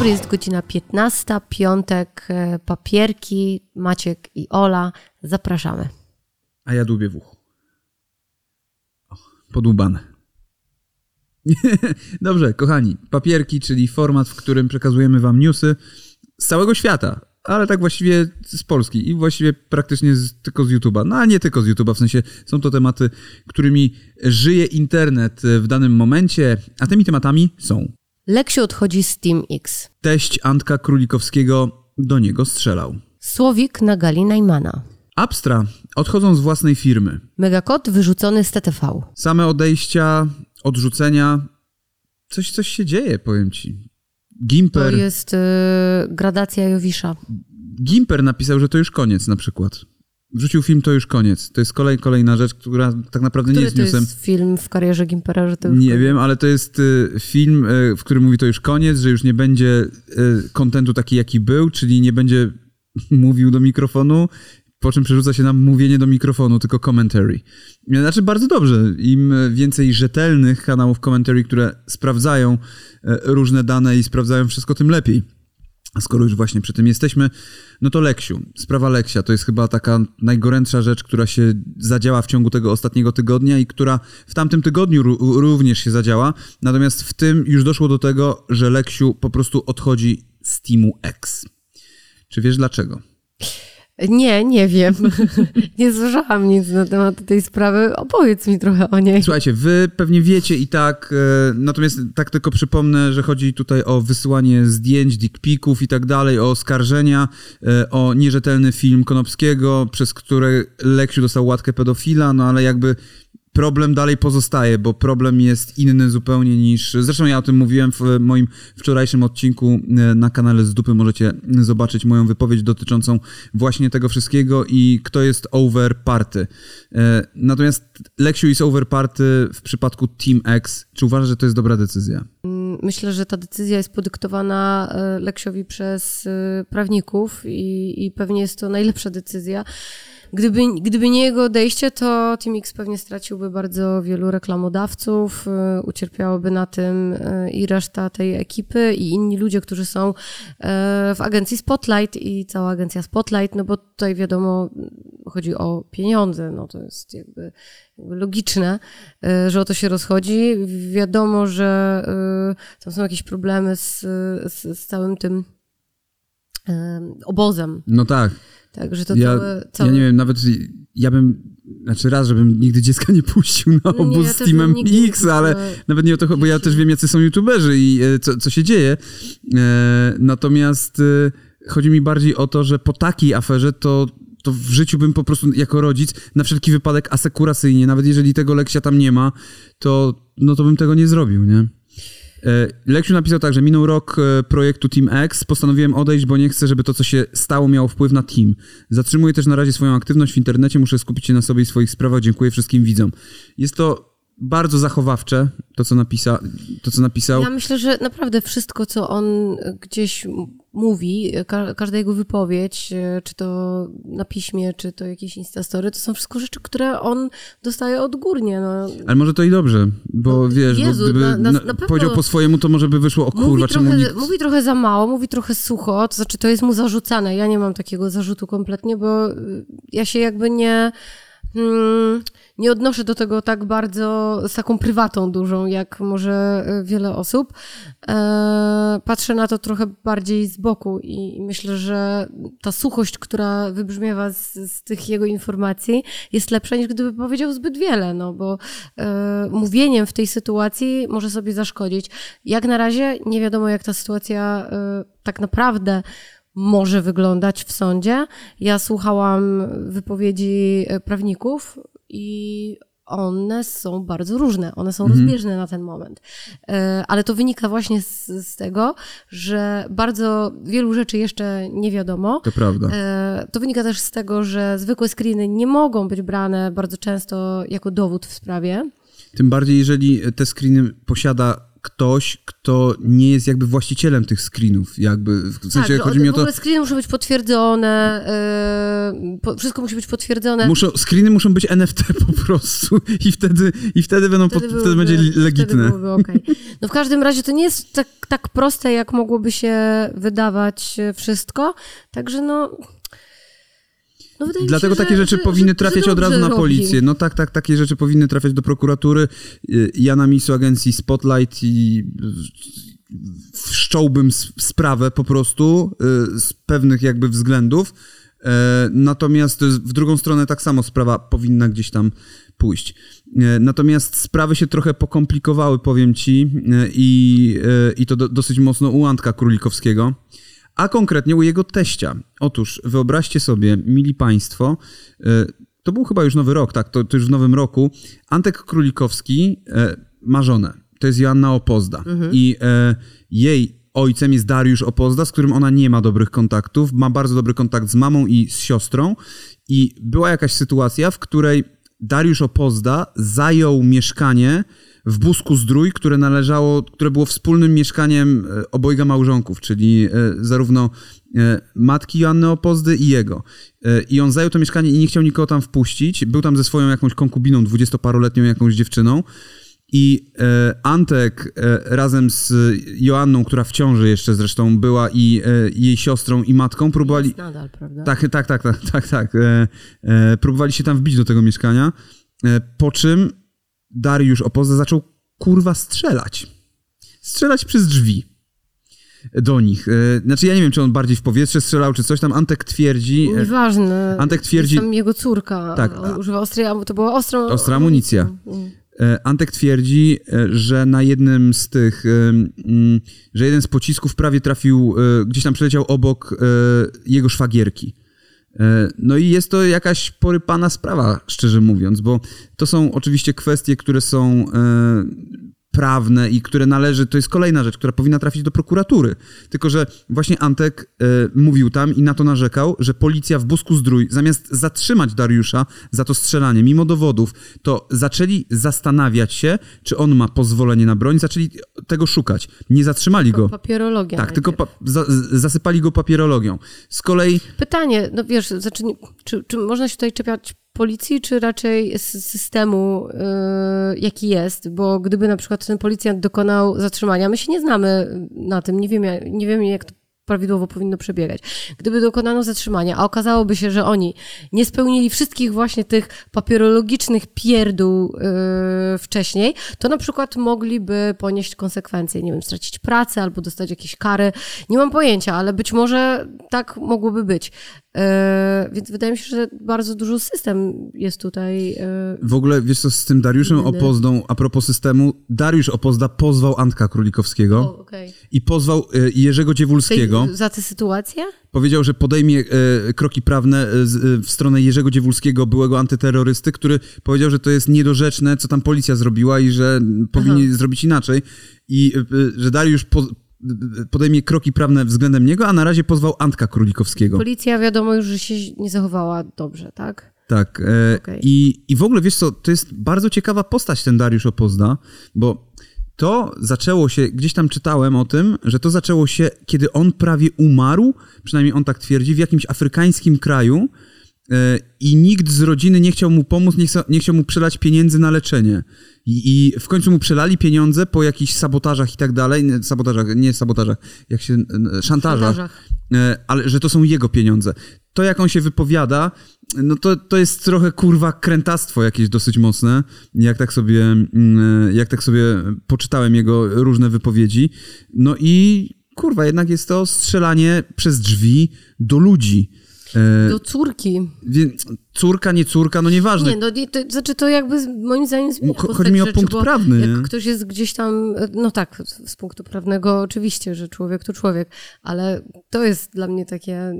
dobry, jest godzina 15, piątek, e, papierki, Maciek i Ola. Zapraszamy. A ja dłubię w uchu. O, podłubane. Dobrze, kochani, papierki, czyli format, w którym przekazujemy wam newsy z całego świata, ale tak właściwie z Polski i właściwie praktycznie z, tylko z YouTube'a. No a nie tylko z YouTube'a, w sensie są to tematy, którymi żyje internet w danym momencie, a tymi tematami są. Leksiu odchodzi z Team X. Teść Antka Królikowskiego do niego strzelał. Słowik na gali Najmana. Abstra odchodzą z własnej firmy. Megakot wyrzucony z TTV. Same odejścia, odrzucenia. Coś, coś się dzieje, powiem ci. Gimper. To jest y, gradacja Jowisza. Gimper napisał, że to już koniec na przykład. Wrzucił film, to już koniec. To jest kolej, kolejna rzecz, która tak naprawdę Który nie jest to newsem. jest film w karierze Gimpera, że to już Nie wiem, ale to jest y, film, y, w którym mówi to już koniec, że już nie będzie y, kontentu taki, jaki był, czyli nie będzie mówił do mikrofonu, po czym przerzuca się na mówienie do mikrofonu, tylko commentary. Znaczy bardzo dobrze. Im więcej rzetelnych kanałów commentary, które sprawdzają różne dane i sprawdzają wszystko, tym lepiej. A skoro już właśnie przy tym jesteśmy, no to Leksiu. Sprawa Leksia to jest chyba taka najgorętsza rzecz, która się zadziała w ciągu tego ostatniego tygodnia i która w tamtym tygodniu ró- również się zadziała. Natomiast w tym już doszło do tego, że Leksiu po prostu odchodzi z Teamu X. Czy wiesz dlaczego? Nie, nie wiem. nie słyszałam nic na temat tej sprawy. Opowiedz mi trochę o niej. Słuchajcie, wy pewnie wiecie i tak, e, natomiast tak tylko przypomnę, że chodzi tutaj o wysyłanie zdjęć, dickpików i tak dalej, o oskarżenia, e, o nierzetelny film Konopskiego, przez który Leksiu dostał łatkę pedofila, no ale jakby problem dalej pozostaje, bo problem jest inny zupełnie niż... Zresztą ja o tym mówiłem w moim wczorajszym odcinku e, na kanale z dupy. Możecie zobaczyć moją wypowiedź dotyczącą właśnie tego wszystkiego i kto jest over party. E, Natomiast Leksiu jest over party w przypadku Team X. Czy uważasz, że to jest dobra decyzja? Myślę, że ta decyzja jest podyktowana e, Leksiowi przez e, prawników i, i pewnie jest to najlepsza decyzja. Gdyby, gdyby nie jego odejście, to Team X pewnie straciłby bardzo wielu reklamodawców, e, ucierpiałaby na tym e, i reszta tej ekipy i inni ludzie, którzy są e, w agencji Spotlight i cała agencja Spotlight, no bo tutaj wiadomo, chodzi o pieniądze, no to jest jakby, logiczne, że o to się rozchodzi. Wiadomo, że tam są jakieś problemy z, z, z całym tym obozem. No tak. Także to Ja, całe, całe... ja nie wiem, nawet ja bym, znaczy raz, żebym nigdy dziecka nie puścił na No nie, obóz ja z Teamem X, ale nawet nie o to, chodzi, bo ja też wiem, jacy są youtuberzy i e, co, co się dzieje. E, natomiast e, chodzi mi bardziej o to, że po takiej aferze to to w życiu bym po prostu jako rodzic na wszelki wypadek asekuracyjnie, nawet jeżeli tego Leksia tam nie ma, to, no to bym tego nie zrobił, nie? E, Leksiu napisał tak, że minął rok e, projektu Team X, postanowiłem odejść, bo nie chcę, żeby to, co się stało, miało wpływ na team. Zatrzymuję też na razie swoją aktywność w internecie, muszę skupić się na sobie i swoich sprawach. Dziękuję wszystkim widzom. Jest to bardzo zachowawcze, to co, napisa, to, co napisał. Ja myślę, że naprawdę wszystko, co on gdzieś mówi, ka- każda jego wypowiedź, e, czy to na piśmie, czy to jakieś instastory, to są wszystko rzeczy, które on dostaje odgórnie. No. Ale może to i dobrze, bo No, wiesz, Jezu, bo gdyby na- na- na, na pewno- powiedział po swojemu, to może by wyszło, o kurwa, Mówi czemu trochę, nikt... mówi trochę za mało, mówi trochę sucho, to znaczy to jest mu zarzucane. Ja nie mam takiego zarzutu kompletnie, bo y, ja się jakby nie, mm, nie odnoszę do tego tak bardzo z taką prywatą dużą, jak może y, wiele osób. E, patrzę na to trochę bardziej z boku i myślę, że ta suchość, która wybrzmiewa z, z tych jego informacji, jest lepsza niż gdyby powiedział zbyt wiele, no bo e, mówieniem w tej sytuacji może sobie zaszkodzić. Jak na razie nie wiadomo, jak ta sytuacja e, tak naprawdę może wyglądać w sądzie. Ja słuchałam wypowiedzi e, prawników i one są bardzo różne, one są rozbieżne na ten moment. E, Ale to wynika właśnie z, z tego, że bardzo wielu rzeczy jeszcze nie wiadomo. To prawda. E, To wynika też z tego, że zwykłe screeny nie mogą być brane bardzo często jako dowód w sprawie. Tym bardziej, jeżeli te screeny posiada ktoś, kto nie jest jakby właścicielem tych screenów, jakby, w sensie tak, że chodzi mi o w to... ogóle screeny muszą być potwierdzone, yy, po, wszystko musi być potwierdzone. Muszą, screeny muszą być NFT po prostu i wtedy, i wtedy będą, Wtedy pod, wtedy będzie legitne. Wtedy okej. No w każdym razie to nie jest tak, tak proste, jak mogłoby się wydawać e, wszystko. Także no. No Dlatego się, że- takie rzeczy że- powinny że- trafiać że od razu na robi. policję. No tak, tak, takie rzeczy powinny trafiać do prokuratury. Y, Ja na miejscu agencji Spotlight i wszcząłbym sprawę po prostu y, z pewnych jakby względów. E, Natomiast w drugą stronę tak samo sprawa powinna gdzieś tam pójść. Natomiast sprawy się trochę pokomplikowały, powiem ci, i, i to do, dosyć mocno u Antka Królikowskiego a konkretnie u jego teścia. Otóż wyobraźcie sobie, mili państwo, e, to był chyba już nowy rok, tak, to, to już w nowym roku, Antek Królikowski e, ma żonę. To jest Joanna Opozda. I e, jej ojcem jest Dariusz Opozda, z którym ona nie ma dobrych kontaktów. Ma bardzo dobry kontakt z mamą i z siostrą. I była jakaś sytuacja, w której Dariusz Opozda zajął mieszkanie w Busku Zdrój, które należało, które było wspólnym mieszkaniem e, obojga małżonków, czyli e, zarówno e, matki Joanny Opozdy i jego. I on zajął to mieszkanie i nie chciał nikogo tam wpuścić. Był tam ze swoją jakąś konkubiną, dwudziestoparoletnią jakąś dziewczyną. I Antek razem z Joanną, która w ciąży jeszcze zresztą była, i jej siostrą i matką, próbowali, Jest nadal, prawda? tak, tak, tak, tak, tak, tak. Próbowali się tam wbić do tego mieszkania, po czym Dariusz Opozda zaczął kurwa strzelać. Strzelać przez drzwi do nich. E, znaczy ja nie wiem, czy on bardziej w powietrze strzelał, czy coś tam. Antek twierdzi... e, Nieważne. Antek twierdzi- Jest tam jego córka. Tak. On używa ostrej, to była ostra, Ostra amunicja. Mm. E, Antek twierdzi, że na jednym z tych, mm, że jeden z pocisków prawie trafił, gdzieś tam przeleciał obok jego szwagierki. E, No i jest to jakaś porypana sprawa, szczerze mówiąc, bo to są oczywiście kwestie, które są e, prawne i które należy, to jest kolejna rzecz, która powinna trafić do prokuratury. Tylko, że właśnie Antek e, mówił tam i na to narzekał, że policja w Busku Zdrój, zamiast zatrzymać Dariusza za to strzelanie, mimo dowodów, to zaczęli zastanawiać się, czy on ma pozwolenie na broń, zaczęli tego szukać. Nie zatrzymali go. Papierologia. Tak, tylko najpierw. pa- za- zasypali go papierologią. Z kolei Pytanie, no wiesz, znaczy, czy, czy można się tutaj czepiać policji, czy raczej s- systemu, yy, jaki jest? Bo gdyby na przykład ten policjant dokonał zatrzymania, my się nie znamy na tym, nie wiemy, nie wiemy jak to prawidłowo powinno przebiegać. Gdyby dokonano zatrzymania, a okazałoby się, że oni nie spełnili wszystkich właśnie tych papierologicznych pierdół yy, wcześniej, to na przykład mogliby ponieść konsekwencje, nie wiem, stracić pracę albo dostać jakieś kary. Nie mam pojęcia, ale być może tak mogłoby być. Yy, więc wydaje mi się, że bardzo dużo system jest tutaj. Yy, w ogóle, wiesz co, z tym Dariuszem Inny. Opozdą, a propos systemu, Dariusz Opozda pozwał Antka Królikowskiego o, okej. i pozwał e, Jerzego Dziewulskiego. Tej- Za tę sytuację? Powiedział, że podejmie e, kroki prawne e, e, w stronę Jerzego Dziewulskiego, byłego antyterrorysty, który powiedział, że to jest niedorzeczne, co tam policja zrobiła i że powinni zrobić inaczej. I e, że Dariusz po, e, podejmie kroki prawne względem niego, a na razie pozwał Antka Królikowskiego. Policja wiadomo już, że się nie zachowała dobrze, tak? Tak. E, Okej. i, I w ogóle, wiesz co, to jest bardzo ciekawa postać ten Dariusz Opozda, bo to zaczęło się, gdzieś tam czytałem o tym, że to zaczęło się, kiedy on prawie umarł, przynajmniej on tak twierdzi, w jakimś afrykańskim kraju i nikt z rodziny nie chciał mu pomóc, nie, nie chciał mu przelać pieniędzy na leczenie. I, I w końcu mu przelali pieniądze po jakichś sabotażach i tak dalej, sabotażach, nie sabotażach, jak się, e, szantażach, Szantażach. E, ale że to są jego pieniądze. To, jak on się wypowiada, no to, to jest trochę kurwa krętactwo jakieś dosyć mocne, jak tak sobie, mm, jak tak sobie poczytałem jego różne wypowiedzi. No i kurwa, jednak jest to strzelanie przez drzwi do ludzi. E, Do córki. córka, nie córka, no nieważne. Nie, no nie, to, znaczy to jakby moim zdaniem zmienia postać chodzi mi o rzeczy, punkt prawny, Jak ktoś jest gdzieś tam, no tak, z punktu prawnego oczywiście, że człowiek to człowiek, ale to jest dla mnie takie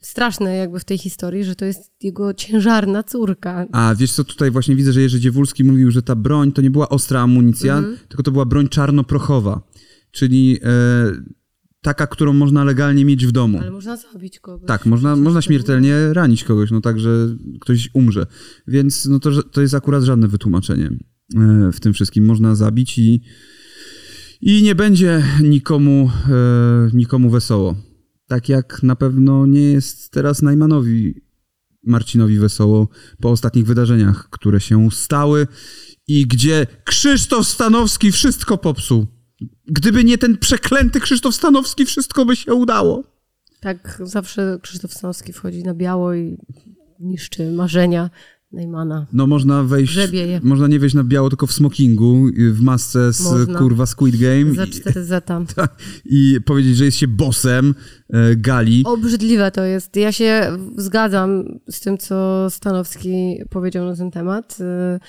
straszne jakby w tej historii, że to jest jego ciężarna córka. A wiesz co, tutaj właśnie widzę, że Jerzy Dziewulski mówił, że ta broń to nie była ostra amunicja, Mhm. tylko to była broń czarnoprochowa, czyli e, taka, którą można legalnie mieć w domu. Ale można zabić kogoś. Tak, można, można śmiertelnie ranić kogoś, no tak, że ktoś umrze. Więc no to, to jest akurat żadne wytłumaczenie e, w tym wszystkim. Można zabić i, I nie będzie nikomu, e, nikomu wesoło. Tak jak na pewno nie jest teraz Najmanowi Marcinowi wesoło po ostatnich wydarzeniach, które się stały i gdzie Krzysztof Stanowski wszystko popsuł. Gdyby nie ten przeklęty Krzysztof Stanowski, wszystko by się udało. Tak, zawsze Krzysztof Stanowski wchodzi na biało i niszczy marzenia Neymana. No można wejść, można nie wejść na biało, tylko w smokingu, y, w masce z Można. kurwa Squid Game Za i, 4 zeta. i powiedzieć, że jest się bossem e, gali. Obrzydliwe to jest. Ja się zgadzam z tym, co Stanowski powiedział na ten temat. y,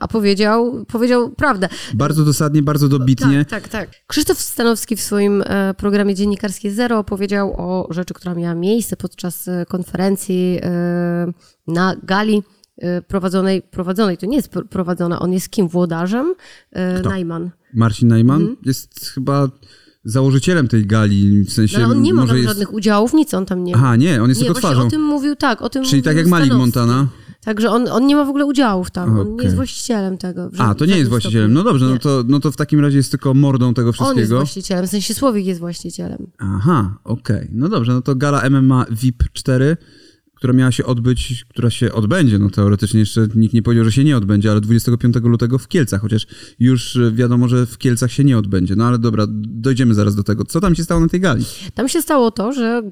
A powiedział, powiedział prawdę. Bardzo dosadnie, bardzo dobitnie. Tak, tak, tak. Krzysztof Stanowski w swoim e, programie Dziennikarskie Zero powiedział o rzeczy, która miała miejsce podczas e, konferencji e, na gali e, prowadzonej, prowadzonej, to nie jest pr- prowadzona, on jest kim? Włodarzem? E, Kto? Najman. Marcin Najman jest chyba założycielem tej gali, w sensie No, ale on nie ma tam jest... żadnych udziałów, nic on tam nie ma. Aha, nie, on jest nie, tylko twarzą. o tym mówił, tak, o tym Czyli tak jak Malik. Montana. Także on, on nie ma w ogóle udziałów tam, on nie jest właścicielem tego. A, to nie jest właścicielem. stopniu. No dobrze, no to, no to w takim razie jest tylko mordą tego On jest wszystkiego. właścicielem, w sensie Słowik jest właścicielem. Aha, okej. No dobrze, no to gala MMA VIP 4, która miała się odbyć, która się odbędzie, no teoretycznie jeszcze nikt nie powiedział, że się nie odbędzie, ale 25 lutego w Kielcach, chociaż już e, wiadomo, że w Kielcach się nie odbędzie. No ale dobra, dojdziemy zaraz do tego. Co tam się stało na tej gali? Tam się stało to, że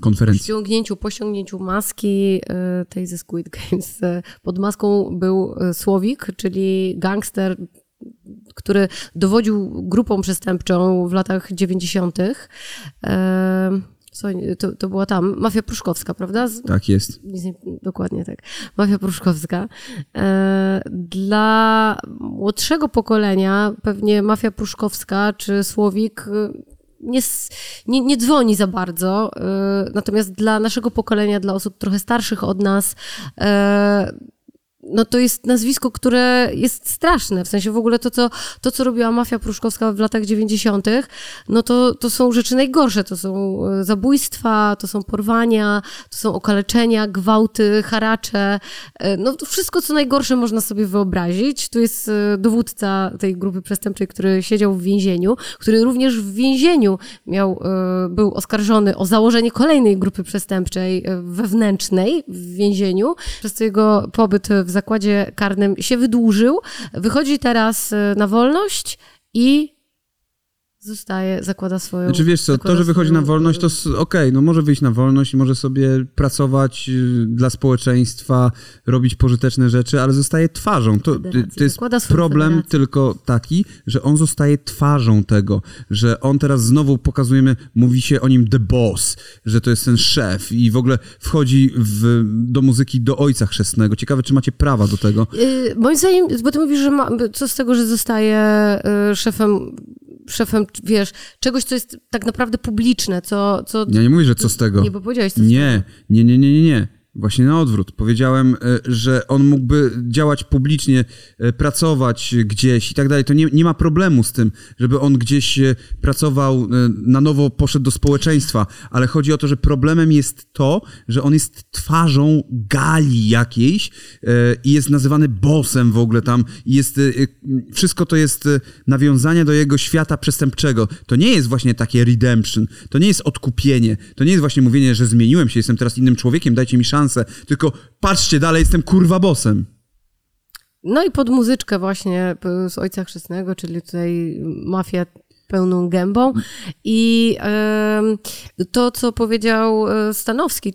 Konferencji. ściągnięciu, po ściągnięciu maski y, tej ze Squid Games y, pod maską był y, Słowik, czyli gangster, który dowodził grupą przestępczą w latach 90. E, co, to, to była tam mafia pruszkowska, prawda? Z, Tak jest. nie, dokładnie tak. Mafia pruszkowska. Dla młodszego pokolenia pewnie mafia pruszkowska czy Słowik nie, nie, nie dzwoni za bardzo. y, Natomiast dla naszego pokolenia, dla osób trochę starszych od nas, e, no to jest nazwisko, które jest straszne. W sensie w ogóle to, co, to, co robiła mafia pruszkowska w latach 90., no to, to są rzeczy najgorsze. To są e, zabójstwa, to są porwania, to są okaleczenia, gwałty, haracze. E, No to wszystko, co najgorsze można sobie wyobrazić. Tu jest e, dowódca tej grupy przestępczej, który siedział w więzieniu, który również w więzieniu miał, był oskarżony o założenie kolejnej grupy przestępczej wewnętrznej w więzieniu, przez co jego pobyt w zakładzie karnym się wydłużył. Wychodzi teraz e, na wolność i zostaje, zakłada swoją... Znaczy wiesz co, to, że wychodzi swoją, na wolność, to okej, no może wyjść na wolność i może sobie pracować y, dla społeczeństwa, robić pożyteczne rzeczy, ale zostaje twarzą. To, Federacji, to jest problem federację. tylko taki, że on zostaje twarzą tego, że on teraz znowu pokazujemy, mówi się o nim the boss, że to jest ten szef i w ogóle wchodzi w, do muzyki do ojca chrzestnego. Ciekawe, czy macie prawa do tego. Yy, moim zdaniem, bo ty mówisz, że ma, co z tego, że zostaje yy, szefem, szefem, wiesz, czegoś, co jest tak naprawdę publiczne, co... co Ja nie mówię, że co z tego. Nie, bo powiedziałeś co z Nie, nie, nie, nie, nie, nie. Właśnie na odwrót. Powiedziałem, e, że on mógłby działać publicznie, e, pracować gdzieś i tak dalej. To nie, nie ma problemu z tym, żeby on gdzieś e, pracował, na nowo poszedł do społeczeństwa, ale chodzi o to, że problemem jest to, że on jest twarzą gali jakiejś i jest nazywany bossem w ogóle tam jest, wszystko to jest nawiązanie do jego świata przestępczego. To nie jest właśnie takie redemption, to nie jest odkupienie, to nie jest właśnie mówienie, że zmieniłem się, jestem teraz innym człowiekiem, dajcie mi szansę, tylko patrzcie, dalej jestem kurwa bossem. No i pod muzyczkę właśnie z Ojca Chrzestnego, czyli tutaj mafia pełną gębą. I to, co powiedział e, Stanowski,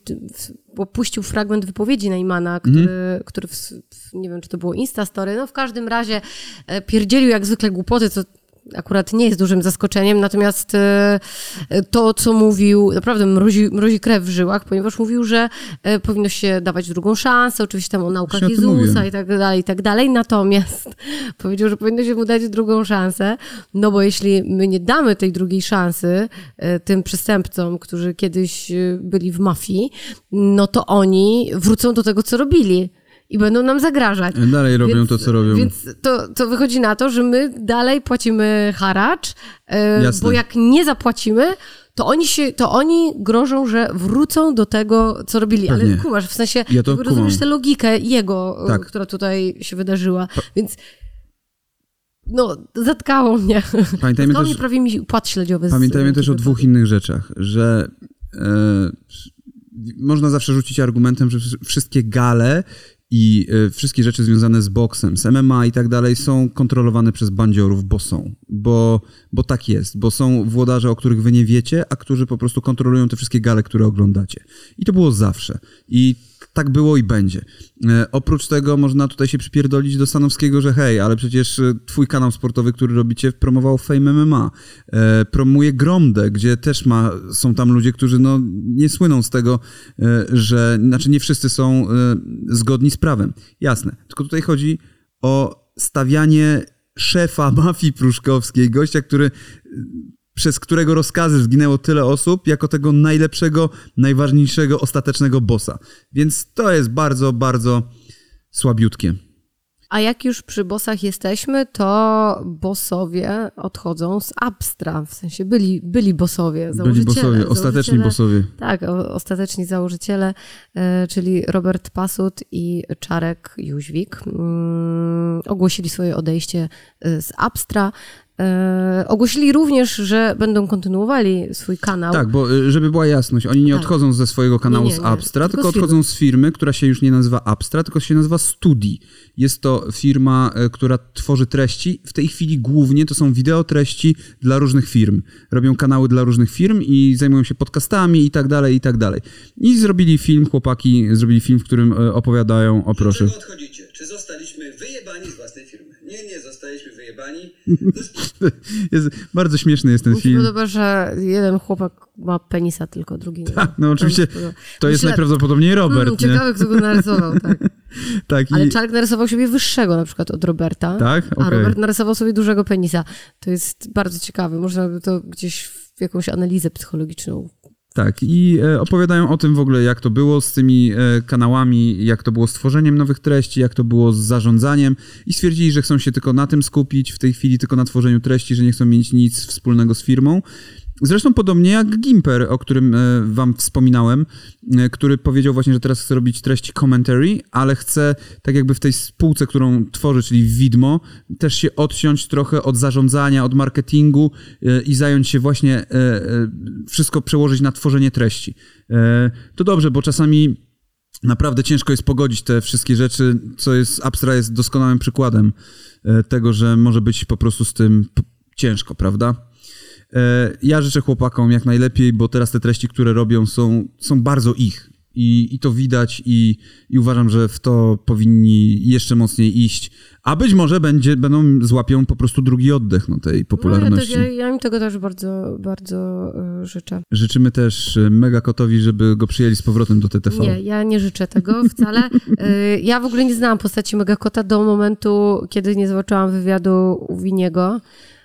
bo puścił fragment wypowiedzi Neymana, który, który w, w, nie wiem, czy to było Instastory, no w każdym razie e, pierdzielił jak zwykle głupoty, co akurat nie jest dużym zaskoczeniem, natomiast e, to, co mówił, naprawdę mrozi, mrozi krew w żyłach, ponieważ mówił, że e, powinno się dawać drugą szansę, oczywiście tam o naukach Jezusa mówiłem. i tak dalej, i tak dalej, natomiast powiedział, że powinno się mu dać drugą szansę, no bo jeśli my nie damy tej drugiej szansy e, tym przestępcom, którzy kiedyś byli w mafii, no to oni wrócą do tego, co robili. I będą nam zagrażać. Dalej robią Więc- to, co robią. Więc to, to wychodzi na to, że my dalej płacimy haracz, e, Jasne. bo jak nie zapłacimy, to oni, się, to oni grożą, że wrócą do tego, co robili. Ale Pewnie. kumasz, w sensie Ja to rozumiesz tę logikę jego, e, Tak. która tutaj się wydarzyła. Więc no, zatkało mnie. Pamiętajmy Zatkało też, mnie prawie mi płat śledziowy. z pamiętajmy ręki też o dwóch innych rzeczach, że e, można zawsze rzucić argumentem, że wsz- wszystkie gale i e, wszystkie rzeczy związane z boksem, z MMA i tak dalej są kontrolowane przez bandziorów, bo są. Bo, bo tak jest, bo są włodarze, o których wy nie wiecie, a którzy po prostu kontrolują te wszystkie gale, które oglądacie. I to było zawsze. I tak było i będzie. E, oprócz tego można tutaj się przypierdolić do Stanowskiego, że hej, ale przecież e, twój kanał sportowy, który robicie, promował Fame MMA. E, promuje Gromdę, gdzie też ma, są tam ludzie, którzy no, nie słyną z tego, że, znaczy nie wszyscy są zgodni z prawem. Jasne. Tylko tutaj chodzi o stawianie szefa mafii pruszkowskiej, gościa, który przez którego rozkazy zginęło tyle osób, jako tego najlepszego, najważniejszego, ostatecznego bossa. Więc to jest bardzo, bardzo słabiutkie. A jak już przy bossach jesteśmy, to bossowie odchodzą z Abstra. W sensie byli, byli bossowie, Byli założyciele. bossowie, ostateczni założyciele- bossowie. Tak, ostateczni założyciele, e, czyli Robert Pasut i Czarek Jóźwik, mm, ogłosili swoje odejście e, z Abstra. E, ogłosili również, że będą kontynuowali swój kanał. Tak, bo y, żeby była jasność, oni nie Tak. odchodzą ze swojego kanału Nie, nie, z nie. Abstra, Tylko tylko z odchodzą z firmy, która się już nie nazywa Abstra, tylko się nazywa Studi. Jest to firma, y, która tworzy treści. W tej chwili głównie to są wideotreści dla różnych firm. Robią kanały dla różnych firm i zajmują się podcastami i tak dalej, i tak dalej. I zrobili film, chłopaki zrobili film, w którym opowiadają o proszę. Dlaczego odchodzicie? Czy zostaliśmy wyjebani z własnej firmy? Nie, nie, Jest, bardzo śmieszny jest ten Mi się film. podoba, że jeden chłopak ma penisa, tylko drugi nie. ma. No oczywiście mi to jest Myślę, najprawdopodobniej Robert, Mm, nie? ciekawe, kto go narysował, tak. Tak, i... Ale Czarek narysował sobie wyższego na przykład od Roberta. Tak? A Okej. Robert narysował sobie dużego penisa. To jest bardzo ciekawe. Można by to gdzieś w jakąś analizę psychologiczną. Tak, i e, opowiadają o tym w ogóle, jak to było z tymi e, kanałami, jak to było z tworzeniem nowych treści, jak to było z zarządzaniem i stwierdzili, że chcą się tylko na tym skupić, w tej chwili tylko na tworzeniu treści, że nie chcą mieć nic wspólnego z firmą. Zresztą podobnie jak Gimper, o którym e, wam wspominałem, e, który powiedział właśnie, że teraz chce robić treści commentary, ale chce tak jakby w tej spółce, którą tworzy, czyli Widmo, też się odciąć trochę od zarządzania, od marketingu e, i zająć się właśnie wszystko przełożyć na tworzenie treści. To dobrze, bo czasami naprawdę ciężko jest pogodzić te wszystkie rzeczy, co jest, Abstra jest doskonałym przykładem tego, że może być po prostu z tym ciężko, prawda? E, Ja życzę chłopakom jak najlepiej, bo teraz te treści, które robią, są, są bardzo ich. I, I to widać, i, i uważam, że w to powinni jeszcze mocniej iść. A być może będzie, będą złapią po prostu drugi oddech no, tej No, popularności. też, ja, ja im tego też bardzo, bardzo y, życzę. Życzymy też e, Megakotowi, żeby go przyjęli z powrotem do TTV. Nie, ja nie życzę tego wcale. Ja w ogóle nie znałam postaci Megakota do momentu, kiedy nie zobaczyłam wywiadu u Winiego.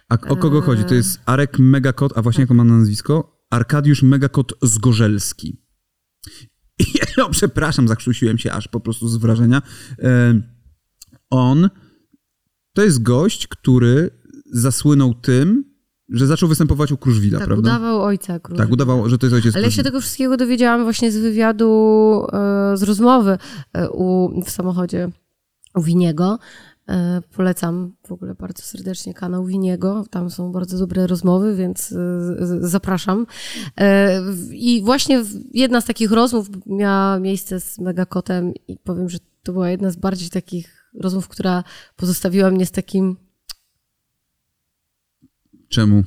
A o kogo chodzi? To jest Arek Megakot, a właśnie jak on ma na nazwisko? Arkadiusz Megakot Zgorzelski. I, no, przepraszam, zakrztusiłem się aż po prostu z wrażenia. E, on to jest gość, który zasłynął tym, że zaczął występować u Kruszwila, Tak, prawda? udawał ojca Król. Tak, udawał, że to jest ojciec Ale ja się Kruszwila. tego wszystkiego dowiedziałam właśnie z wywiadu, e, z rozmowy e, u, w samochodzie u Winiego. E, Polecam w ogóle bardzo serdecznie kanał Winiego. Tam są bardzo dobre rozmowy, więc e, zapraszam. E, I właśnie jedna z takich rozmów miała miejsce z Megakotem i powiem, że to była jedna z bardziej takich rozmów, która pozostawiła mnie z takim Czemu?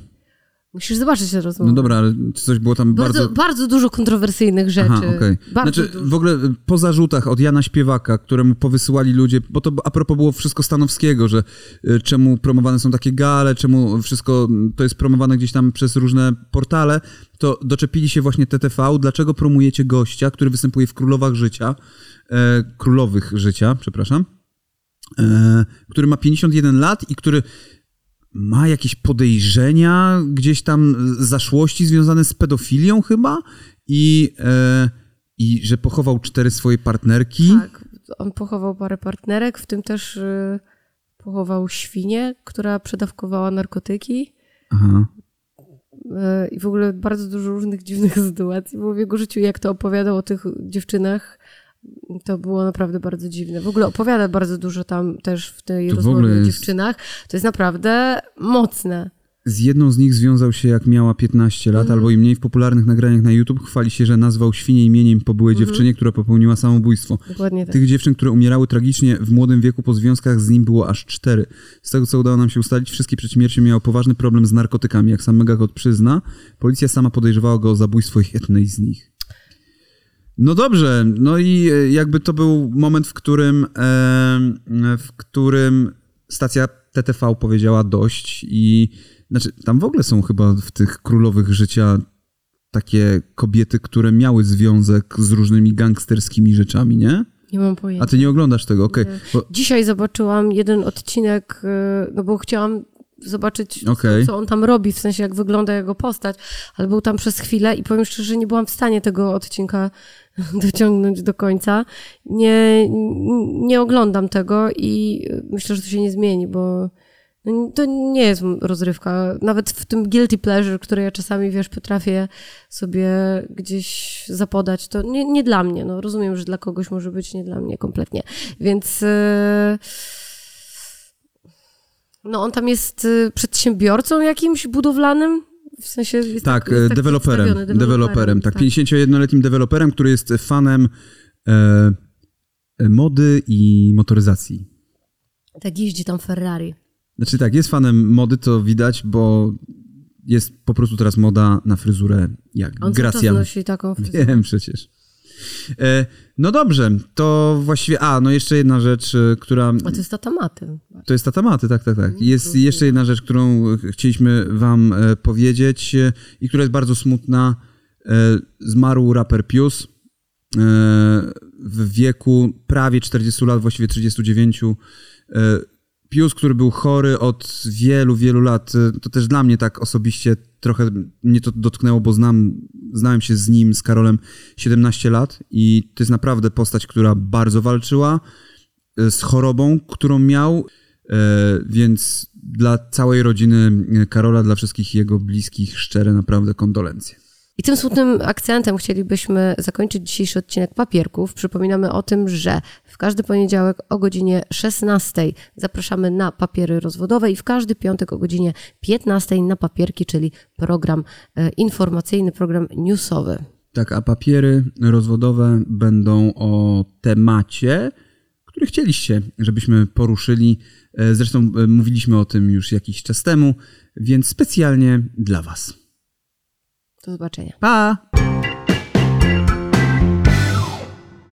Musisz zobaczyć tę rozmowę. No dobra, ale coś było tam bardzo, bardzo... bardzo dużo kontrowersyjnych rzeczy. Aha. Bardzo Znaczy, dużo. w ogóle y, po zarzutach od Jana Śpiewaka, któremu powysyłali ludzie, bo to a propos było wszystko Stanowskiego, że y, czemu promowane są takie gale, czemu wszystko to jest promowane gdzieś tam przez różne portale, to doczepili się właśnie TTV, dlaczego promujecie gościa, który występuje w Królowach Życia, e, Królowych Życia, przepraszam, e, który ma 51 lat i który ma jakieś podejrzenia, gdzieś tam zaszłości związane z pedofilią chyba i, e, i że pochował cztery swoje partnerki. Tak, on pochował parę partnerek, w tym też y, pochował świnię, która przedawkowała narkotyki. Aha. Y, I w ogóle bardzo dużo różnych dziwnych sytuacji było w jego życiu, jak to opowiadał o tych dziewczynach. To było naprawdę bardzo dziwne. W ogóle opowiada bardzo dużo tam też w tej To rozmowie o dziewczynach. To jest naprawdę mocne. Z jedną z nich związał się jak miała 15 lat, albo i mniej w popularnych nagraniach na YouTube. Chwali się, że nazwał świnie imieniem po byłej dziewczynie, która popełniła samobójstwo. Dokładnie tak. Tych dziewczyn, które umierały tragicznie w młodym wieku po związkach z nim było aż cztery. Z tego, co udało nam się ustalić, wszystkie przed śmiercią miały poważny problem z narkotykami. Jak sam Megakot przyzna, policja sama podejrzewała go o zabójstwo jednej z nich. No dobrze, no i e, jakby to był moment, w którym, e, w którym stacja TTV powiedziała dość i znaczy tam w ogóle są chyba w tych królowych życia takie kobiety, które miały związek z różnymi gangsterskimi rzeczami, nie? Nie mam pojęcia. A ty nie oglądasz tego, okej. Bo- Dzisiaj zobaczyłam jeden odcinek, no bo chciałam zobaczyć, Okej. co on tam robi, w sensie jak wygląda jego postać, ale był tam przez chwilę i powiem szczerze, że nie byłam w stanie tego odcinka dociągnąć do końca. Nie, nie oglądam tego i myślę, że to się nie zmieni, bo no, to nie jest rozrywka. Nawet w tym guilty pleasure, które ja czasami, wiesz, potrafię sobie gdzieś zapodać, to nie, nie dla mnie. No, rozumiem, że dla kogoś może być, nie dla mnie kompletnie. Więc... Yy... No on tam jest y, przedsiębiorcą jakimś budowlanym? W sensie jest Tak, jest e, deweloperem, przedstawiony, deweloperem, tak, 51-letnim deweloperem, który jest fanem e, e, mody i motoryzacji. Tak jeździ tam Ferrari. Znaczy tak, jest fanem mody, to widać, bo jest po prostu teraz moda na fryzurę jak On czas Gracia. nosi taką fryzurę. Wiem przecież. E, no dobrze, to właściwie, a, no jeszcze jedna rzecz, e, która... A to jest tatamaty. To jest tatamaty, tak, tak, tak. Jest jeszcze jedna rzecz, którą chcieliśmy wam e, powiedzieć e, i która jest bardzo smutna. E, Zmarł raper Pius e, w wieku prawie 40 lat, właściwie 39. Pius, który był chory od wielu, wielu lat. E, To też dla mnie tak osobiście trochę mnie to dotknęło, bo znam, znałem się z nim, z Karolem 17 lat i to jest naprawdę postać, która bardzo walczyła e, z chorobą, którą miał, e, więc dla całej rodziny Karola, dla wszystkich jego bliskich, szczere naprawdę kondolencje. I tym smutnym akcentem chcielibyśmy zakończyć dzisiejszy odcinek papierków. Przypominamy o tym, że w każdy poniedziałek o godzinie 16 zapraszamy na papiery rozwodowe i w każdy piątek o godzinie 15 na papierki, czyli program e, informacyjny, program newsowy. Tak, a papiery rozwodowe będą o temacie, który chcieliście, żebyśmy poruszyli. E, Zresztą e, mówiliśmy o tym już jakiś czas temu, więc specjalnie dla Was. Do zobaczenia. Pa!